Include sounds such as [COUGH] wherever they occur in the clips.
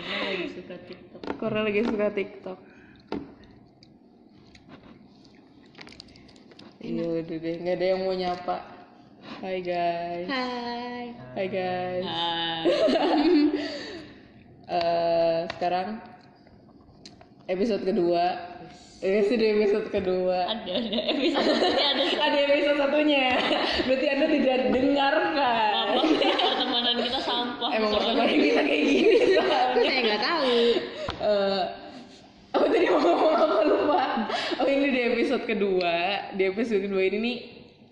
karena lagi suka TikTok. Karena lagi suka TikTok. Iya udah deh, nggak ada yang mau nyapa. Hai guys. Hai. Hai guys. Hai. [LAUGHS] Eh, sekarang episode kedua. Eh, sudah episode kedua. ada ada episode ini ada Ada episode satunya. Berarti Anda tidak dengarkan. Sampah. Emang pertemanan kita kayak gini [LAUGHS] soalnya. Saya nggak tahu. Eh, apa tadi mau ngomong apa lupa? Oh ini di episode kedua. Di episode kedua ini nih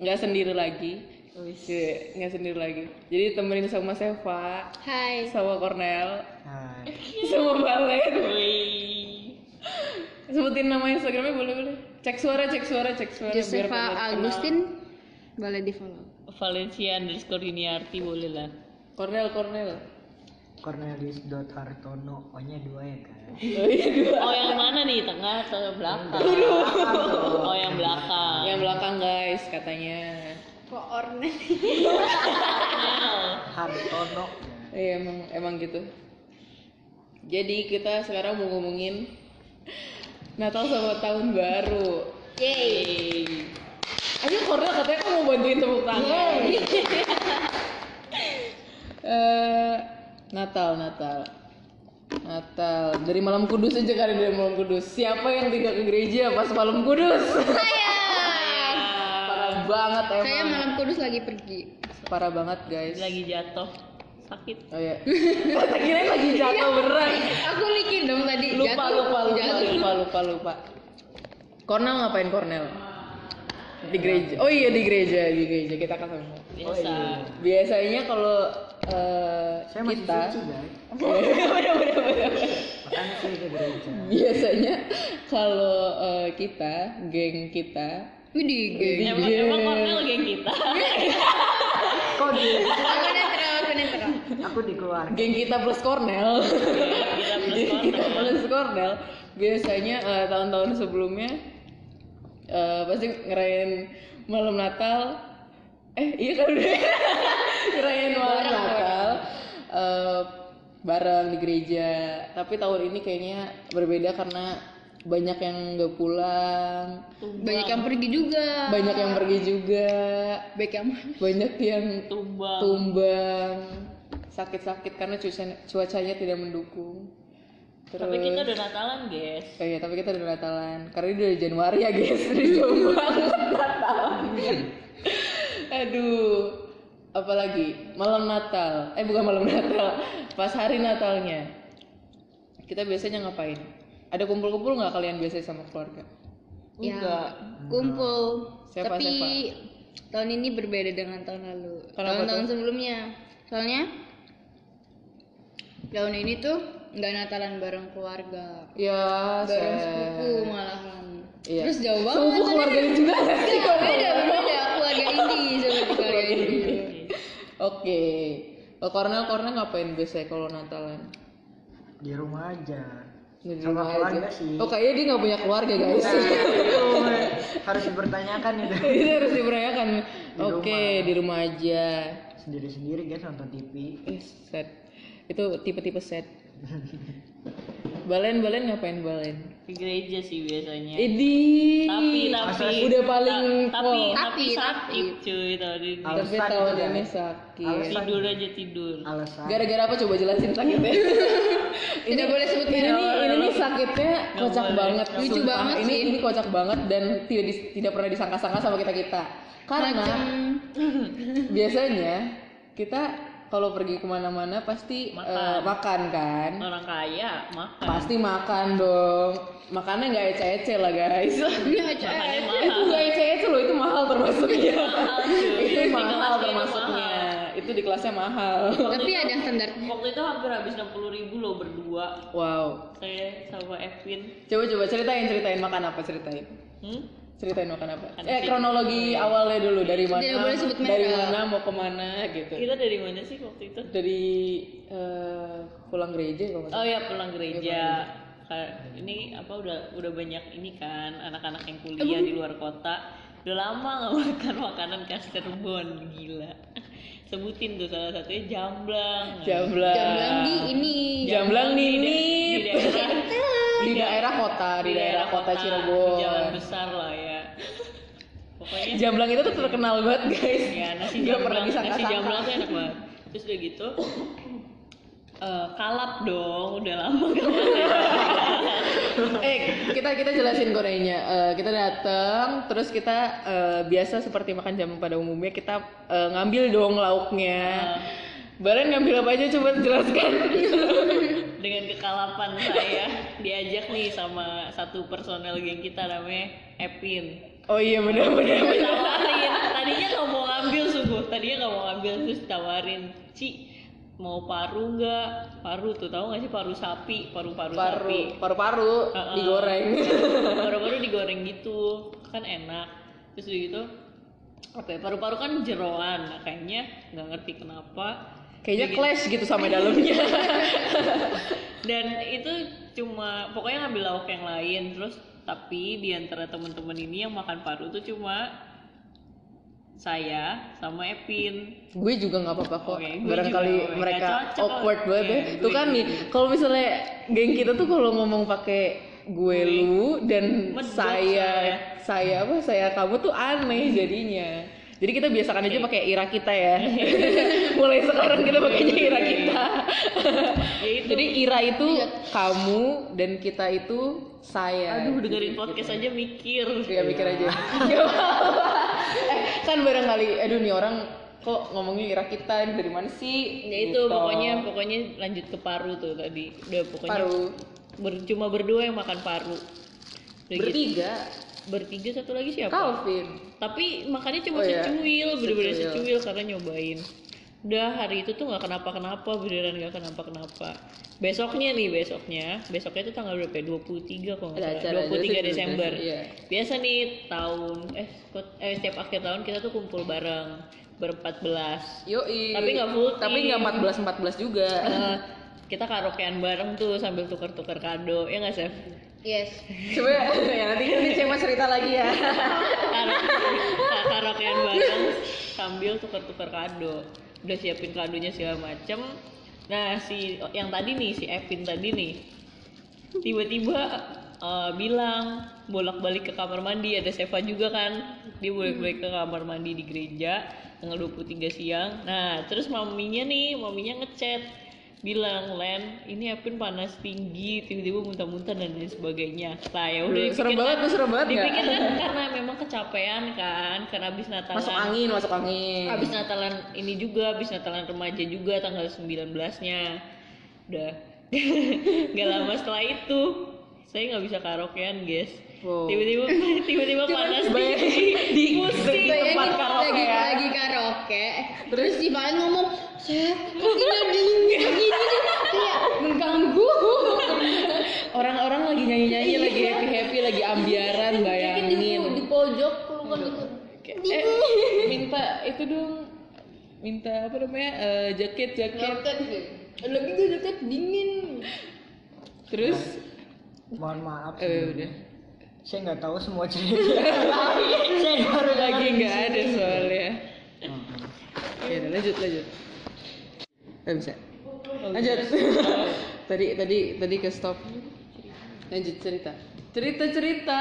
nggak sendiri lagi. Wis. Iya, nggak sendiri lagi. Jadi temenin sama Seva, Hai. sama Cornel, Hai. sama Balen. Wih. Sebutin nama Instagramnya boleh boleh. Cek suara, cek suara, cek suara. Josefa kenal. Agustin boleh di follow. Valencia underscore Yuniarti boleh lah. Cornel, Cornel. Cornelius dot Hartono, O-nya dua ya kan? [LAUGHS] Oh iya dua. Oh yang mana nih? Tengah atau belakang? Oh yang belakang. Yang belakang guys katanya. Kok ornet? Hartono. Iya emang emang gitu. Jadi kita sekarang mau ngomongin Natal sama tahun baru. Yeay. Ayo Cornel katanya kamu mau bantuin tepuk tangan. [LAUGHS] Eh, Natal, Natal. Natal. Dari malam kudus aja kali dari malam kudus. Siapa yang tidak ke gereja pas malam kudus? Saya. Parah banget emang. Saya malam kudus lagi pergi. Parah banget guys. Lagi jatuh sakit. Oh ya. Tak kira lagi jatuh beneran. Aku mikir dong tadi. Lupa, jatuh. lupa, lupa, Jatuh. lupa, lupa, lupa. Cornel ngapain Cornel? Di gereja. Oh iya di gereja, di gereja kita kan sama. Biasa. Biasanya kalau eh, Saya masih kita suci. [LAUGHS] Makanya saya ke gereja. biasanya kalau eh, kita, geng kita, Widih, geng. Emang emang Cornel geng kita. [LAUGHS] Kok di? Aku netral, aku netral. Aku di keluarga. geng kita plus Cornel, geng kita plus Cornel, biasanya eh, tahun-tahun sebelumnya eh, pasti ngerayain malam Natal. Eh iya kan? Udah [LAUGHS] ngerayain malam Natal. Eh, bareng di gereja. Tapi tahun ini kayaknya berbeda karena banyak yang nggak pulang, Banyak yang pergi juga. banyak yang pergi juga, Baik yang banyak yang Tumbang. tumbang. Sakit-sakit karena cuaca cuacanya tidak mendukung terus Tapi kita udah Natalan, guys. oh iya tapi kita udah Natalan karena ini dari Januari ya guys dari jauh banget Natalan aduh apalagi malam Natal eh bukan malam Natal pas hari Natalnya kita biasanya ngapain ada kumpul-kumpul nggak kalian biasanya sama keluarga ya, Enggak. kumpul. Siapa, Tapi siapa? tahun ini berbeda dengan tahun lalu. Tahun-tahun sebelumnya. Soalnya tahun ini tuh nggak Natalan bareng keluarga. ya Bareng saya- sepupu malahan. Iya. Terus jauh banget. sepupu keluarganya juga nggak sih Beda, beda, beda. Keluarga inti seperti [LAUGHS] keluarga inti. Oke. Kalau Cornel, Cornel ngapain biasanya kalau Natalan? Di rumah aja. Di Sama rumah keluarga aja. sih. Oh kayaknya dia nggak punya keluarga guys. Itu [LAUGHS] harus dipertanyakan itu. Ini harus diberayakan. Di Oke di rumah aja. Sendiri-sendiri guys nonton TV. Eh, set. Itu tipe-tipe set. Balen, balen ngapain balen? Ke gereja sih biasanya. Idi. Tapi tapi udah paling ta- tapi wow. tapi Tapi, sakit cuy ini. Alasan Tapi tahun ini sakit. Alasan. Tidur aja tidur. Alasan. Gara-gara apa coba jelasin sakitnya? Tidak [LAUGHS] boleh sebut ini merek. nih, ini nih sakitnya kocak boleh. banget. Lucu sumpah. banget ini, sih. Ini kocak banget dan tidak dis- tidak pernah disangka-sangka sama kita kita. Karena Macam biasanya kita kalau pergi ke mana-mana pasti Makan. eh, makan kan. Orang kaya makan. Pasti makan dong. Makannya nggak ece-ece lah guys. Iya, [LAUGHS] itu nggak ece-ece loh, itu mahal termasuknya. Cuy. [LAUGHS] itu mahal termasuknya. Itu di kelasnya mahal. Tapi ada standar. Waktu itu hampir habis 60 ribu loh berdua. Wow. Saya sama Evin. Coba coba ceritain ceritain makan apa ceritain. Hmm? Ceritain makan apa? Makan Eh sih. kronologi awalnya dulu dari mana? Tidak boleh sebut dari mana mau ke mana gitu. Kita dari mana sih waktu itu? Dari eh, pulang gereja kalau nggak Oh salah. ya pulang gereja. Ka- Ini apa udah udah banyak ini kan anak-anak yang kuliah di luar kota. Udah lama nggak makan makanan khas Cirebon gila. sebutin tuh salah satunya jamblang Jamblang. Jamblang di ini. Jamblang di- Ninip. di daerah di daerah kota, di daerah kota di jalan Cirebon. besar lah ya pokoknya Jamblang itu tuh terkenal banget guys. ya nasi Nggak pernah jamblang nasi jamblang tuh enak banget. Terus udah gitu eh, kalap dong udah lama [LAUGHS] eh kita kita jelasin gorengnya. Eh, kita datang terus kita eh, biasa seperti makan jamu pada umumnya kita eh, ngambil dong lauknya. Baren ngambil apa aja coba jelaskan. [LAUGHS] Dengan kekalapan saya diajak nih sama satu personel geng kita namanya Epin oh iya benar benar tawarin tadinya nggak mau ngambil sungguh. Tadinya nggak mau ngambil terus tawarin Ci mau paru nggak? Paru tuh tahu nggak sih? Paru sapi paru paru, sapi paru paru paru Heeh. digoreng. [LAUGHS] Paru-paru digoreng gitu. Kan enak. Terus gitu apa ya paru-paru kan jeroan. Kayaknya nggak ngerti kenapa. Kayaknya clash gitu sama [LAUGHS] dalamnya. Dan itu cuma pokoknya ngambil lauk yang lain. Terus tapi di antara teman-teman ini yang makan paru tuh cuma saya sama Epin. Gue juga nggak apa-apa kok. Gue barangkali juga, mereka cocok. awkward banget Iya, ya. Gue tuh kan nih kalau misalnya geng kita tuh kalau ngomong pakai gue lu dan Medok saya saya. saya apa saya kamu tuh aneh jadinya jadi kita biasakan aja pakai ira kita ya. [LAUGHS] Mulai sekarang kita pakainya ira kita. ya itu. Jadi ira itu kamu dan kita itu saya. Aduh dengerin podcast aja mikir. Iya mikir aja. [LAUGHS] Eh kan barangkali, aduh nih orang kok ngomongnya ira kita ini dari mana sih? ya itu Gitu. pokoknya pokoknya lanjut ke paru tuh tadi. Udah pokoknya paru. ber- cuma berdua yang makan paru. Udah gitu. Bertiga. satu lagi siapa Calvin. tapi makannya cuma Oh, iya. secuil bener-bener Secuil. secuil karena nyobain udah hari itu tuh nggak kenapa-kenapa beneran nggak kenapa-kenapa besoknya nih besoknya besoknya itu tanggal berapa ya? 23 kalau nggak Ada salah acara 23 aja sih, Desember iya. biasa nih tahun eh, kok- eh setiap akhir tahun kita tuh kumpul bareng berempat belas Yoi. Tapi nggak full Tapi nggak 14 14 juga. Eh, kita karaokean bareng tuh sambil tukar-tukar kado ya nggak Chef? Yes. Coba ya nanti nanti Cema cerita lagi ya. Karaoke- karaokean bareng sambil tukar-tukar kado udah siapin kadonya segala macem nah si yang tadi nih si Evin tadi nih tiba-tiba eh, bilang bolak-balik ke kamar mandi ada Seva juga kan dia bolak-balik ke kamar mandi di gereja tanggal 23 siang nah terus maminya nih maminya ngechat bilang Len ini Evin panas tinggi tiba-tiba muntah-muntah dan lain sebagainya lah ya udah serem banget tuh, serem banget nggak? dipikir kan karena memang kecapean kan karena habis Natalan Masuk angin, masuk angin. habis Natalan ini juga habis Natalan remaja juga tanggal 19 nya udah [LAUGHS] nggak lama setelah itu saya nggak bisa karaokean guys Wow. [LAUGHS] tiba-tiba tiba-tiba panas Bayangin tinggi di, di pusing tempat karaoke lagi, ya. lagi karaoke terus si Valen ngomong saya kok tidak dingin gini nih kayak mengganggu Orang-orang lagi nyanyi-nyanyi, lagi happy-happy, lagi ambiaran, Mungkin di, bayangin. di pojok keluar gitu Eh, minta itu dong. Minta apa namanya? eh, jaket, jaket. gitu lagi gue jaket dingin Terus Mohon maaf. eh udah. Saya nggak tahu semua cerita. [LAUGHS] saya baru Lagi nggak ada soalnya. Heeh. Ya udah lanjut, lanjut. Eh bisa. Lanjut. [LAUGHS] tadi tadi tadi ke stop. Lanjut cerita. Cerita cerita.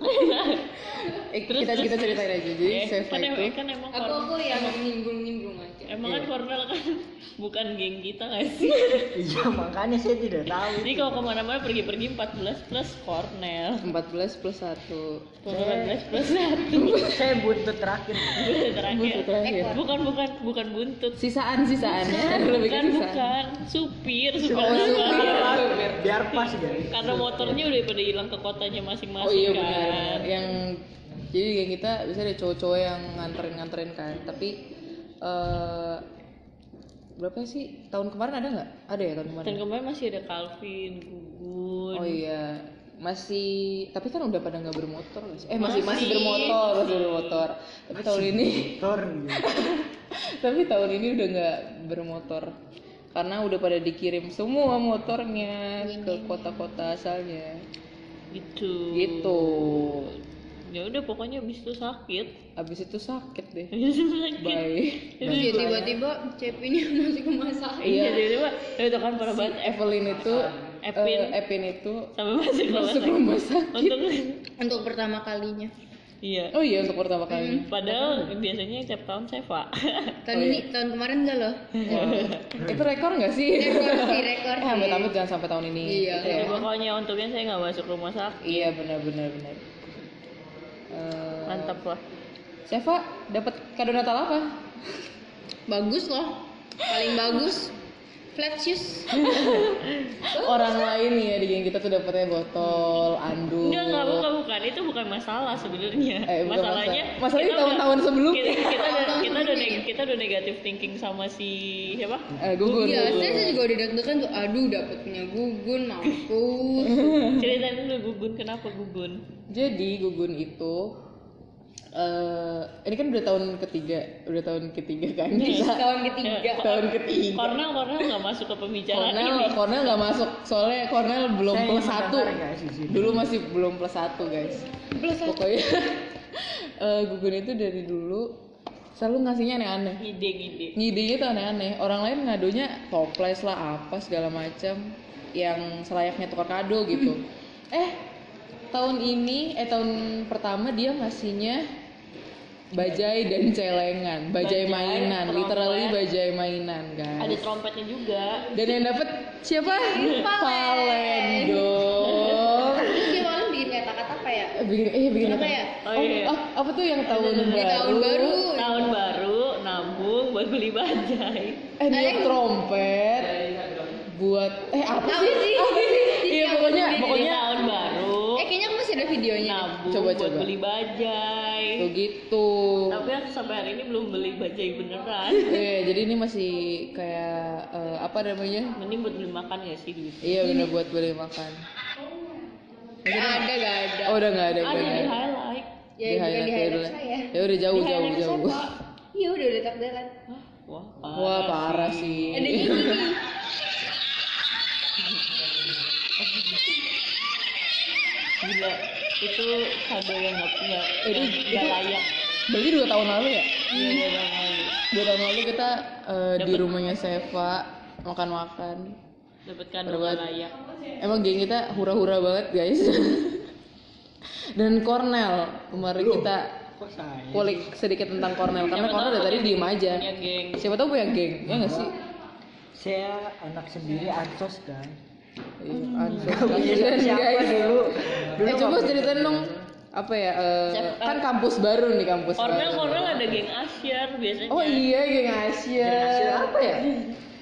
[LAUGHS] eh, kita kita ceritain aja. Jadi Eh, saya kan, kan emang aku aku yang nyinggung nyinggung emang Iya. kan Kornel kan [LAUGHS] bukan geng kita nggak sih [LAUGHS] Iya makanya saya tidak tahu. jadi kalau ke mana-mana pergi-pergi 14 plus Kornel 14 plus 1 14 plus satu [LAUGHS] saya buntut terakhir. terakhir terakhir. bukan bukan bukan buntut Sisaan sisaan ya. Lebih bukan sisaan. bukan supir supir Oh, supir. supir. Biar pas guys. karena motornya udah pada hilang ke kotanya masing-masing Oh iya kan benar. Yang jadi kayak kita bisa ada cowok-cowok yang nganterin-nganterin kan. Tapi eh berapa sih tahun kemarin ada nggak? Ada ya tahun kemarin. dan kemarin masih ada Calvin Gugun Oh iya masih tapi kan udah pada nggak bermotor sih? eh masih masih, Masih. bermotor masih bermotor tapi tahun ini Tor gitu. [LAUGHS] tapi tahun ini udah nggak bermotor karena udah pada dikirim semua motornya ke kota-kota asalnya gitu gitu ya udah pokoknya abis itu sakit. Abis itu sakit deh. Itu Terus ya tiba-tiba Cepinya [LAUGHS] masuk ke masak. iya. Tiba-tiba. Itu kan parah banget. Evelyn itu Epin. eh, Epin itu sampai masuk rumah masuk sakit rumah sakit untuk [LAUGHS] Untuk pertama kalinya. iya. Oh iya untuk pertama kali. Padahal biasanya tiap tahun saya pak. [LAUGHS] Tahun ini, tahun kemarin enggak loh. itu rekor nggak sih? Rekor sih, rekor eh amit jangan sampai tahun ini. Iya. Gitu ya. Ya, pokoknya untungnya saya nggak masuk rumah sakit. Iya benar benar benar Eh, mantap lah Seva dapat kado Natal apa Bagus loh. Paling bagus. Flat shoes. [LAUGHS] orang lain ya di geng kita tuh dapetnya botol anduk enggak enggak bukan bukan itu bukan masalah sebenarnya Eh, bukan masalahnya masalah. Masalahnya kita tahun-tahun sebelumnya. kita, kita udah [LAUGHS] kita udah neg- kita udah negatif thinking sama si siapa eh, gugur Iya, saya saya juga udah deg-degan tuh. Aduh, dapetnya gugun, mampus. ceritain dulu gugun kenapa gugun jadi gugun itu eh ini kan udah tahun ketiga udah tahun ketiga kan? Kita Tahun ketiga. [LAUGHS] tahun ketiga. Cornel Cornel nggak masuk ke pembicaraan Cornel ini. Cornel nggak masuk. Soalnya Cornel belum Saya plus satu. dulu masih belum plus satu guys. Plus satu. pokoknya [LAUGHS] eh, gugun itu dari dulu selalu ngasihnya aneh-aneh. Ide ide ngidenya tuh aneh-aneh. Orang lain ngadonya toples lah apa segala macam yang selayaknya tukar kado gitu. [LAUGHS] Eh tahun ini eh tahun pertama dia ngasihnya bajai dan celengan bajai, Bajai, mainan trompet. literally bajai mainan guys. Ada trompetnya juga. Dan yang dapet siapa? Valen dong. Terus dia malam bikin kata-kata apa ya? Eh, bikin eh bikin Apa apa? ya? Oh, oh, iya. ah, apa tuh yang tahun Di baru tahun baru. tahun baru nabung buat beli bajai. Eh niup trompet buat eh apa sih? apa sih? Iya pokoknya pokoknya tahun baru Eh, kayaknya aku masih ada videonya. nabung Coba, buat coba. beli bajai tuh gitu tapi aku sampai hari ini belum beli bajai beneran [LAUGHS] Iya, jadi ini masih kayak eh, apa namanya? mending buat beli makan ya sih duit Iya bener buat beli makan. Gak ada, gak ada. Oh udah nggak ada ada di highlight Ya, di highlight saya. Ya udah jauh Di jauh jauh. Iya, udah udah takdelan. Hah? wah Wah parah sih. Ada gila itu kado yang nggak punya Itu- yang itu- nggak layak Berarti dua tahun lalu ya? iya iya bang lalu Dua tahun lalu kita eh, di rumahnya Seva makan-makan. dapat kado layak Emang geng kita hura-hura banget guys. Dan Cornel kemarin kita kulik sedikit tentang Cornel karena Siapa Cornel tahu dari tadi diem aja. Siapa tahu punya geng, ya nggak sih? Saya anak sendiri ansos kan. Iya, ansos. [LAUGHS] Bisa siapa guys. dulu? Eh coba ceritain dong apa ya? eh, Siapa- kan kampus baru nih kampus Cornel baru. Cornel ada geng Asyar biasanya Oh iya geng Asia. Hasil apa ya? [LAUGHS]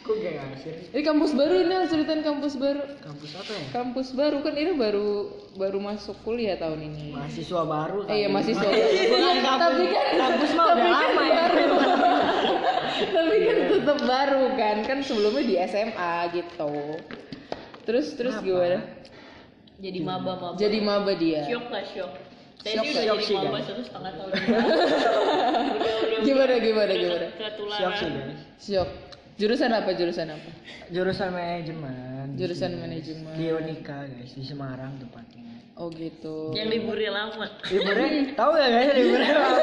Kok gak hasil? Ini kampus baru nih ceritain kampus baru. Kampus apa ya? Kampus baru kan ini baru baru masuk kuliah tahun ini. Mahasiswa baru. Eh, iya Bukan Iya, kampus. tapi kan kampus mah tapi udah kan lama ya. baru. [LAUGHS] tapi kan tetap baru kan kan sebelumnya di SMA gitu. Terus terus Kenapa? gimana? jadi maba maba Jadi maba dia. syok lah syok saya Syok, udah syok jadi maba satu setengah tahun [LAUGHS] Gimana gimana gimana? ketularan Siap sih guys. Syok. Jurusan apa? Jurusan apa? Jurusan manajemen. Jurusan Di- manajemen. Di Unika guys, di Semarang tepatnya. Oh gitu. yang liburnya lama Liburnya tahu gak guys liburnya apa?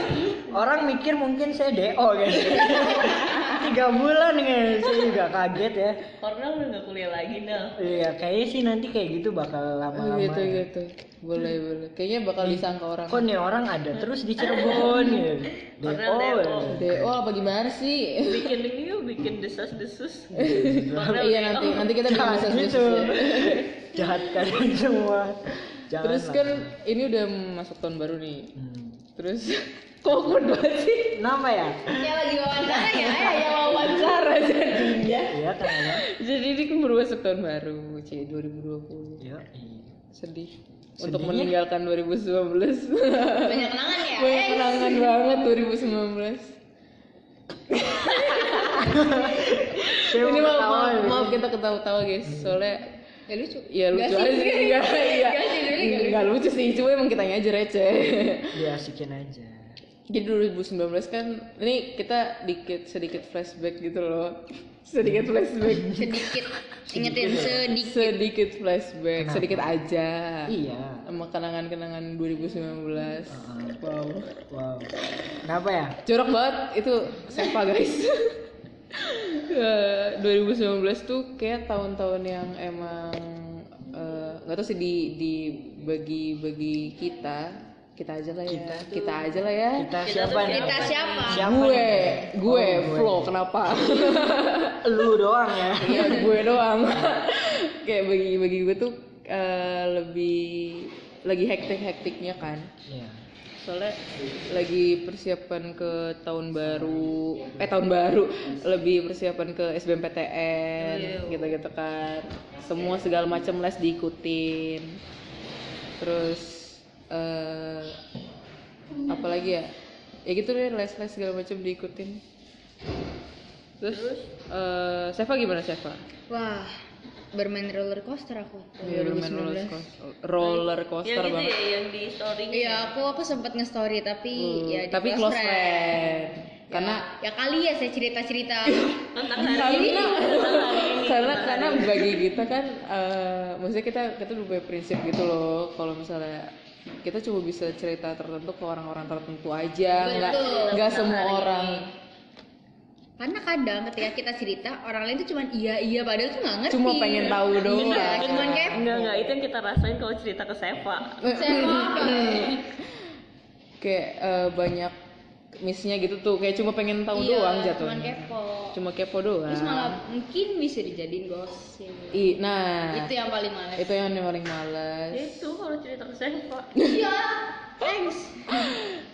[LAUGHS] Orang mikir mungkin saya DO guys. [LAUGHS] Tiga bulan guys, saya juga kaget ya. Cornel udah nggak kuliah lagi Nel Iya, kayaknya sih nanti kayak gitu bakal lama-lama. gitu ya. gitu. Boleh boleh. Kayaknya bakal disangka orang. Kok nih orang ada terus di Cirebon ya? DO. DO. apa gimana sih? bikin ini yuk bikin desas desus [LAUGHS] iya nanti nanti kita bikin Jangan message gitu. ya. [LAUGHS] Jahat kalian semua. Jangan Terus lah. kan ini udah masuk tahun baru nih. Hmm. Terus kok banget sih? Kenapa ya? Ya lagi wawancara ya, [LAUGHS] ya, ya. Wawancara jadinya. Iya, kenapa? Jadi ini kan baru masuk tahun baru, C 2020. Iya. iya. Sedih. Untuk Sedihnya? meninggalkan 2019. Banyak kenangan ya. Banyak Eh, kenangan banget 2019. Saya ini mau maaf, maaf, ya. maaf kita ketawa-tawa guys. Soalnya Gak lucu. ya lucu Gak aja sih? sih. Enggak, iya. Gak sih, gak Enggak lucu sih, cuma emang kitanya aja receh. Diasikin aja. Jadi 2019 kan ini kita dikit sedikit flashback gitu loh. [LAUGHS] sedikit flashback. Sedikit. Ingetin sedikit. sedikit. Flashback sedikit aja. Iya. sama kenangan-kenangan 2019 wow. Wow. Kenapa ya? jorok banget itu Seva guys. [LAUGHS] Eh, 2019 tuh kayak tahun-tahun yang emang eh, nggak tahu sih di di bagi bagi kita kita aja lah ya. Kita, aja lah ya. Kita siapa nih? kita siapa Siapa? gue. gue Oh, gue. Flo kenapa? [LAUGHS] Lu doang ya. Iya gue doang. [LAUGHS] Kayak bagi bagi gue tuh eh, lebih lagi hektik hektiknya kan. Iya. soalnya lagi persiapan ke tahun baru eh tahun baru. Lebih persiapan ke SBMPTN gitu-gitu kan. Semua segala macam les diikutin. Terus eh apalagi ya? Ya gitu deh les-les segala macam diikutin. Terus eh Seva gimana Seva? wah bermain roller coaster aku Iya, bermain roller coaster, roller coaster yang itu banget. ya yang di story iya aku aku sempat nge-story tapi ya di Tapi close friend. Karena ya kali ya saya cerita cerita tentang hari ini. [LAUGHS] Tentang hari ini karena karena bagi kita kan eh, maksudnya kita kita punya prinsip gitu loh. Kalau misalnya kita cuma bisa cerita tertentu ke orang-orang tertentu aja nggak nggak semua orang. Karena kadang ketika kita cerita orang lain tuh cuman iya iya padahal tuh nggak ngerti. Cuma pengen tahu doang. Iya, cuman kayak enggak enggak itu yang kita rasain kalau cerita ke Seva. Saya mau apa? [LAUGHS] Kayak eh, banyak missnya gitu tuh kayak cuma pengen tahu doang Iya, jatuhnya. cuman kepo. Cuma kepo doang. Terus malah mungkin bisa dijadiin gosip. I, nah. Itu yang paling males. Itu yang paling males. Itu kalau cerita ke Seva [LAUGHS] iya thanks.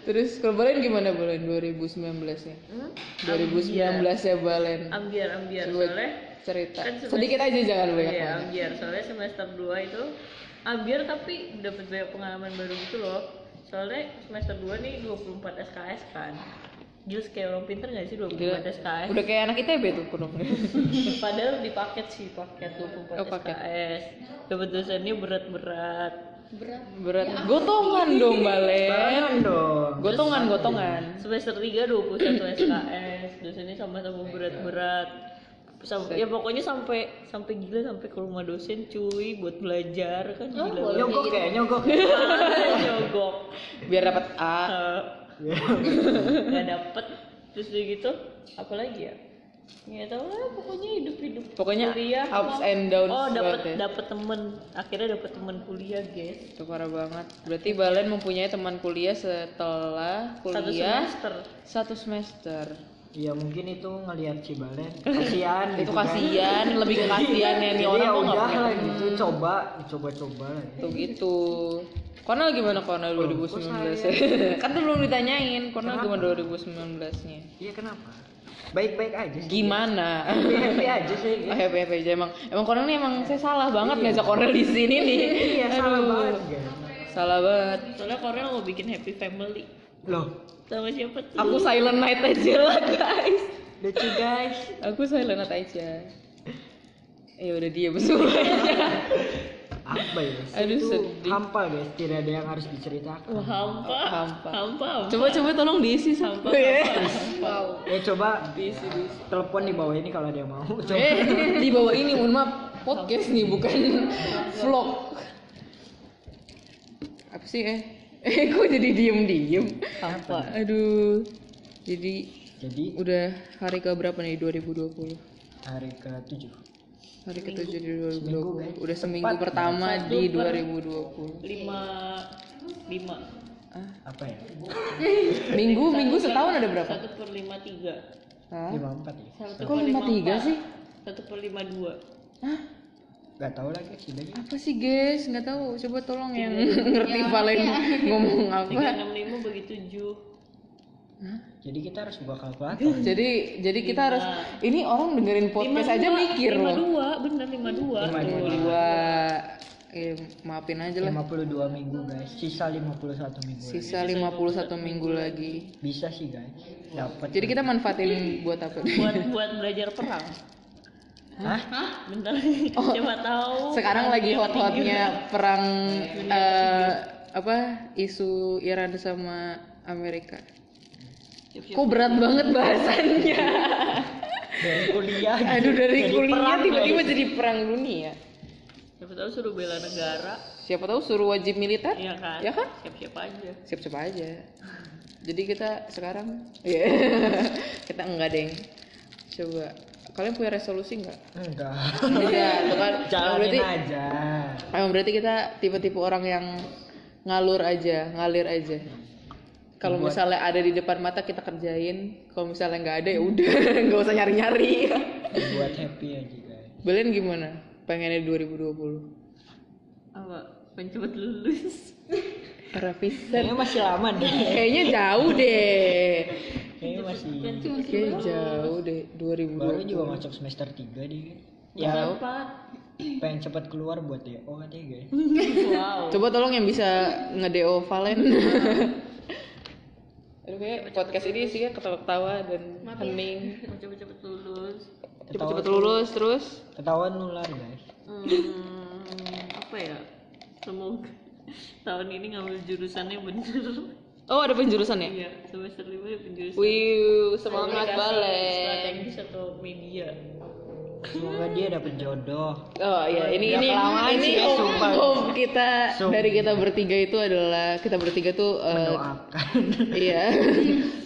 Terus kalau Balen gimana Balen 2019 nya hmm? 2019 ya Balen ambiar ambiar. Coba soalnya cerita. kan semester- sedikit aja jangan banyak Iya, ambiar. Soalnya semester 2 itu ambiar tapi dapat banyak pengalaman baru gitu loh. Soalnya semester 2 nih 24 SKS kan. Jus kayak orang pinter gak sih 24 Gila. SKS? udah kayak anak ITB tuh kurungnya [LAUGHS] Padahal di paket sih, paket 24 Oh, paket. SKS. Dapat dosennya berat-berat. berat berat gotongan dong Balen dong. gotongan gotongan Semester 3 21 SKS. Dosennya sama-sama berat-berat. Sampai, ya pokoknya sampai sampai gila sampai ke rumah dosen cuy buat belajar kan Oh, gila. Nyogok ya, nyogok. ya. [LAUGHS] nyogok. Biar dapat A. Eh, nggak dapet. Terus udah gitu apa lagi ya? Nggak tahu lah pokoknya hidup hidup pokoknya kuliah. ups and downs oh ya. dapet temen. Akhirnya dapet temen kuliah guys. Itu parah banget. Berarti Balen mempunyai teman kuliah setelah satu kuliah semester. Satu semester Iya mungkin itu ngelihat si Balen kasihan [LAUGHS] itu gitu kan. kasihan lebih ke [LAUGHS] kasihan ya nih orang ya udah lah gitu coba coba-coba lah ya. tuh gitu. Kornel gimana Kornel 2019 [LAUGHS] kan tuh belum ditanyain Kornel gimana 2019 nya Iya kenapa? Baik-baik aja sih. gimana? Happy aja sih. Oh, happy happy aja emang emang Kornel nih emang saya salah banget ngajak Kornel di sini nih. Iya salah Aduh. banget salah banget. Soalnya Korel mau bikin happy family. Loh, sama siapa tuh aku silent night aja lah guys lucu guys. aku silent night aja ya udah dia semua Apa ya? Aduh, itu sedih. hampa guys, tidak ada yang harus diceritakan. Wah, hampa Hampa. hampa hampa. coba coba tolong diisi sampah wow Eh coba telepon di bawah ini kalau ada yang mau. Coba. eh di bawah ini mohon maaf podcast nih bukan vlog apa sih eh eh [LAUGHS] kok jadi diem diem hampa aduh jadi Jadi udah hari ke berapa nih 2020 hari ke-7. hari ketujuh di Seminggu, 2020 guys. udah seminggu Tepat. pertama Satu di per- 2020 lima lima ah, Apa ya? [LAUGHS] minggu minggu setahun ada berapa satu per lima tiga Hah? 54 ya? satu kok per lima tiga empat. sih satu per lima dua Hah? Gak tahu lagi sih lagi. apa sih guys? Nggak tahu. Coba tolong yang ngerti Valen ngomong tiga apa enam lima bagi tujuh. Jadi kita harus buka kalkulator. jadi jadi kita harus ini orang dengerin podcast aja mikir lima loh dua bener lima dua. Dua. dua. Eh, maafin aja lah. 52 minggu guys, sisa 51 minggu. lagi. sisa 51 minggu lagi. Bisa sih guys. Dapat. jadi kita manfaatin buat apa? Buat buat belajar perang [LAUGHS] Hah? bentar. [LAUGHS] Siapa tahu. sekarang lagi hot-hotnya perang eh, apa isu Iran sama Amerika. Kok berat banget bahasannya? [LAUGHS] Dari kuliah aduh dari jadi kuliah tiba-tiba jadi perang dunia. Siapa tahu suruh bela negara. Siapa tahu suruh wajib militer? Iya kan? Ya kan? Siap-siap aja. Siap-siap aja. Jadi kita sekarang ya [LAUGHS] kita enggak deng. Coba kalian punya resolusi nggak? Enggak. Iya, itu kan. Emang [LAUGHS] jalanin berarti aja. Emang berarti kita tipe-tipe orang yang ngalur aja ngalir aja. Kalau Buat- misalnya ada di depan mata kita kerjain. Kalau misalnya nggak ada ya udah. [LAUGHS] Nggak usah nyari-nyari. Buat happy aja guys. Belen gimana? Pengennya 2020 apa pengen cepet lulus [LAUGHS] Rafisan kayaknya masih lama deh. Kayaknya jauh deh. Kayaknya masih kayaknya jauh deh. 2020 baru juga masuk semester 3 deh. Ya empat pengen cepat keluar buat DO katanya guys wow. Coba tolong yang bisa nge-DO Valen. [LAUGHS] Aduh kayak podcast ini sih ketawa-ketawa dan hening. Mau cepet-cepet lulus. Cepet-cepet lulus terus? Ketahuan nular guys. Hmm, apa ya? Semoga tahun ini ngambil jurusannya bener oh ada penjurusan ya iya semester lima ya penjurusan Wih, semangat Valen. strategis atau media semoga dia dapet jodoh Oh iya, ini ini ini sih ya, home kita Sumpah. dari kita bertiga itu adalah kita bertiga tuh eh, doakan [LAUGHS] iya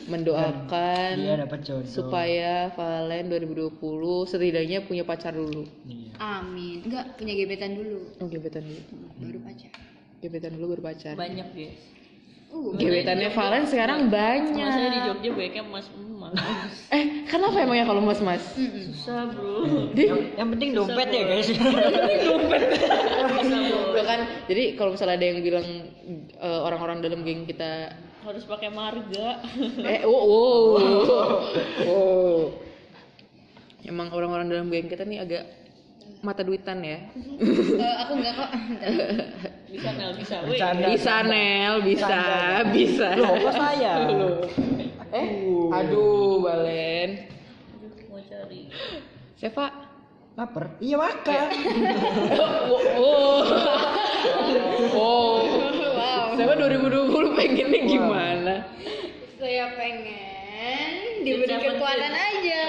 mendoakan dia dapet jodoh supaya Valen 2020 setidaknya punya pacar dulu. iya. Amin. Enggak punya gebetan dulu, Oh, gebetan dulu. baru pacar. Gebetan dulu berpacar. banyak guys Uh, Gebetannya Valen sekarang banyak. Maksudnya di Jogja banyaknya emas emas Eh, kenapa emangnya kalau mas-mas? mm-mm. susah bro yang, yang penting dompet ya guys [LAUGHS] Tuh kan, jadi kalau misalnya ada yang bilang eh, orang-orang dalam geng kita harus pakai marga eh wow, wow. wow. Emang orang-orang dalam geng kita nih agak mata duitan ya. Eh, aku enggak kok. [LAUGHS] bisa nel bisa Bercanda. bisa Nel, bisa, bisa. loh kok saya [LAUGHS] Eh, aduh, Balen. Aduh, mau cari Seva. lapar iya makan [LAUGHS] Oh. Oh. Wow. Seva 2020 pengennya gimana? Saya pengen diberi kekuatan aja.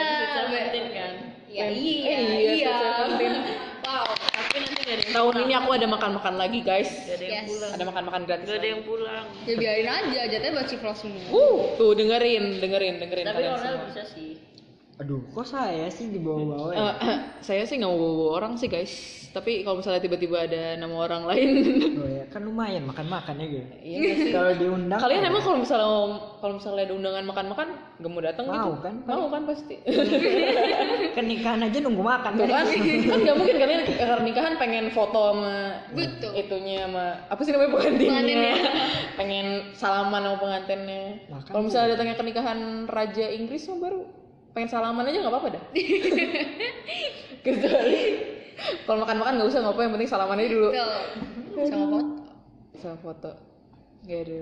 Kan Ya Eh, iya, iya, iya. Wow. tapi nanti gak ada yang Tahun ini aku ada makan-makan lagi, guys. gak ada yang Yes. pulang Ada makan-makan gratis. gak ada yang pulang Ya biarin aja, jatuhnya buat ciflo semua. Uh, tuh dengerin, dengerin, dengerin tapi kalian orang semua. bisa sih aduh kok saya sih dibawa-bawa ya? Eh, saya sih nggak mau bawa orang sih guys. Tapi kalau misalnya tiba-tiba ada nama orang lain. Oh ya kan lumayan makan-makan ya guys iya sih. Kalau diundang kalian emang kalau misalnya kalau misalnya ada undangan makan-makan nggak mau datang Mau gitu? kan? mau kan pasti. [LAUGHS] Kan nikahan aja nunggu makan Tuh kan kan nggak mungkin kalian karena nikahan pengen foto sama Betul. itunya sama apa sih namanya pengantinnya? Pengantinnya. pengen salaman sama pengantinnya. Makan kalau misalnya datangnya ke nikahan raja Inggris mah baru pengen salaman aja nggak apa-apa dah. [LAUGHS] Kecuali kalau makan-makan nggak usah nggak apa yang penting salaman aja dulu. Betul. Sama foto. sama foto. Gak ada.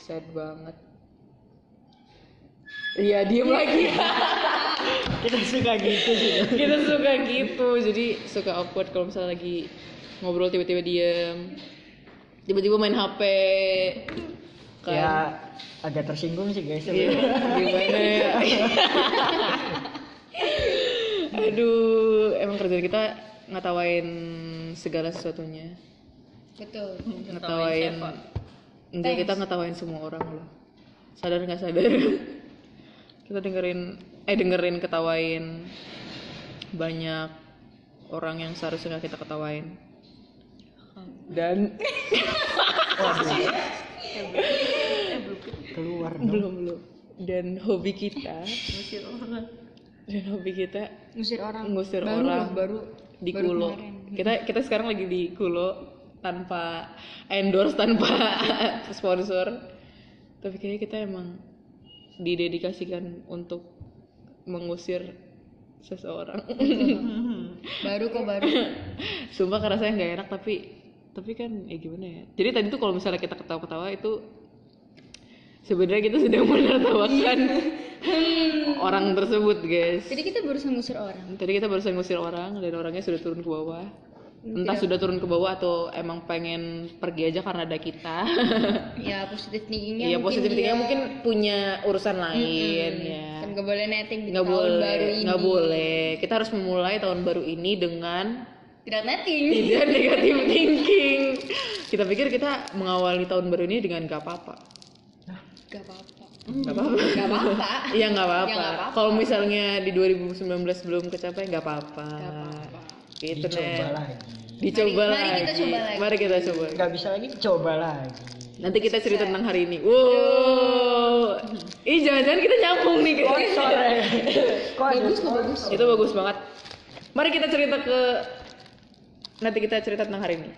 Sad banget. Iya diem lagi. [LAUGHS] Kita suka gitu sih. Kita suka gitu. Jadi suka awkward kalau misalnya lagi ngobrol tiba-tiba diem. Tiba-tiba main HP kan. Ya agak tersinggung sih guys. Iya, gimana? Ya [LAUGHS] aduh emang kerjaan kita ngatawain segala sesuatunya. Betul. ngetawain enggak kita ngetawain semua orang loh. Sadar nggak sadar? [LAUGHS] Kita dengerin eh dengerin ketawain banyak orang yang seharusnya kita ketawain. Dan [LAUGHS] keluar dong. belum. Belum dan hobi kita. Ngusir orang. Dan hobi kita Ngusir orang. ngusir baru orang baru di baru kulo. kemarin. kita kita sekarang lagi di kulo tanpa endorse tanpa [LAUGHS] sponsor. Tapi kayaknya kita emang didedikasikan untuk mengusir seseorang. [LAUGHS] Baru kok baru. sumpah kerasa nggak enak tapi tapi kan ya gimana ya. Jadi tadi tuh kalau misalnya kita ketawa-ketawa itu sebenarnya kita sedang menertawakan [LAUGHS] orang tersebut guys Jadi kita berusaha ngusir orang. Tadi kita barusan ngusir orang dan orangnya sudah turun ke bawah. Entah sudah turun ke bawah atau emang pengen pergi aja karena ada kita. [LAUGHS] Ya positif thinkingnya. Iya mungkin positif thinkingnya mungkin punya urusan lain ya. Karena Nggak boleh netting di nggak tahun boleh baru ini. nggak boleh kita harus memulai tahun baru ini dengan Tidak netting. tidak [LAUGHS] negatif thinking kita pikir kita mengawali tahun baru ini dengan gak apa-apa Gak apa-apa. gak apa-apa Gak apa-apa. Iya nggak apa-apa. Ya, apa-apa. Kalau misalnya di 2019 belum kecapai nggak apa-apa. apa-apa. Gitu Dicoba Nen. lagi. Dicoba Mari- lagi. mari kita coba lagi. Mari kita coba. Nggak bisa lagi coba lagi. Nanti kita cerita tentang hari ini. Wow. Ih jangan-jangan kita nyambung nih. Sore. Kok ada Bagus kok bagus. Itu bagus banget. Mari kita cerita ke nanti kita cerita tentang hari ini.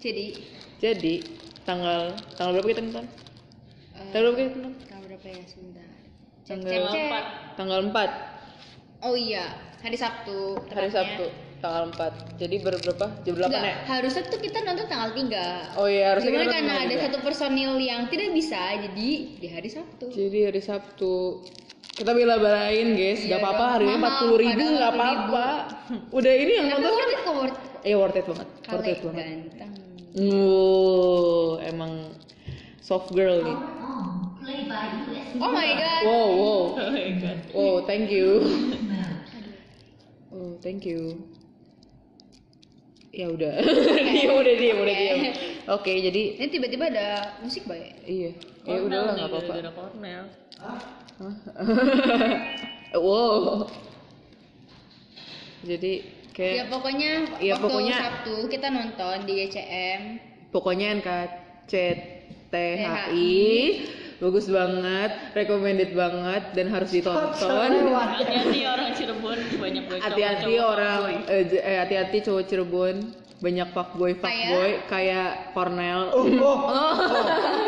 Jadi Jadi tanggal tanggal berapa kita nonton? Eh, Tanggal berapa kita tanggal berapa ya sebentar. Cek Tanggal cek cek. empat. Tanggal 4 Oh iya, hari Sabtu. hari tepatnya. Sabtu tanggal 4. Jadi ber- berapa? Jam 8 Enggak, ya? harusnya tuh kita nonton tanggal 3 Oh iya, harusnya Cuman kita karena ada tiga. satu personil yang tidak bisa, jadi di hari Sabtu. Jadi hari Sabtu kita bela-belain guys, Iya gak apa-apa harganya mahal, empat puluh ribu nggak 40.000. apa-apa. Udah ini yang nonton kan? worth it kok worth Iya worth it banget, worth Kale it banget. ganteng. Wow, emang soft girl nih. Oh my god. Wow, wow, Oh my god. wow, thank you. Oh, thank you. Ya udah, [LAUGHS] [LAUGHS] dia udah diam, udah diam. Oke, jadi Ini tiba-tiba ada musik baik. iya, ya Cornell udahlah nih, nggak apa-apa. gara-gara Cornell. [LAUGHS] wow. Jadi Ya kayak pokoknya Iya, waktu pokoknya- Sabtu kita nonton di GCM. pokoknya NKCTHI bagus banget, recommended banget dan harus ditonton. [LAUGHS] Hati-hati orang Cirebon banyak banget Hati-hati orang eh, eh, hati-hati cowok Cirebon banyak fuckboy fuckboy kayak Cornel. Oh, oh, oh.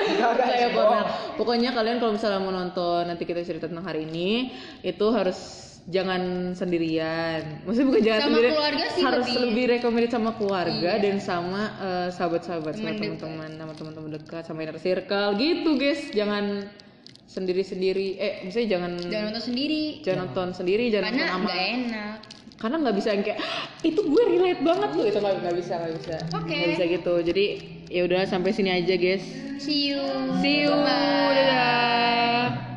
[LAUGHS] Kayak Oh. Cornel. Pokoknya kalian kalau misalnya mau nonton nanti kita cerita tentang hari ini itu harus jangan sendirian. Maksudnya bukan jangan Sama sendirian. keluarga sih harus lebih. lebih recommended sama keluarga dan sama eh, sahabat-sahabat sama teman-teman, sama teman-teman dekat, sama inner circle gitu, guys. Jangan sendiri-sendiri. Eh, maksudnya jangan Jangan nonton sendiri. jangan nonton sendiri, jangan Karena nonton sama nggak enak. karena nggak bisa yang kayak "Ah, itu gue relate banget tuh itu nggak nggak bisa nggak bisa Oke. nggak bisa gitu jadi ya udah sampai sini aja guys See you. see you Bye. dadah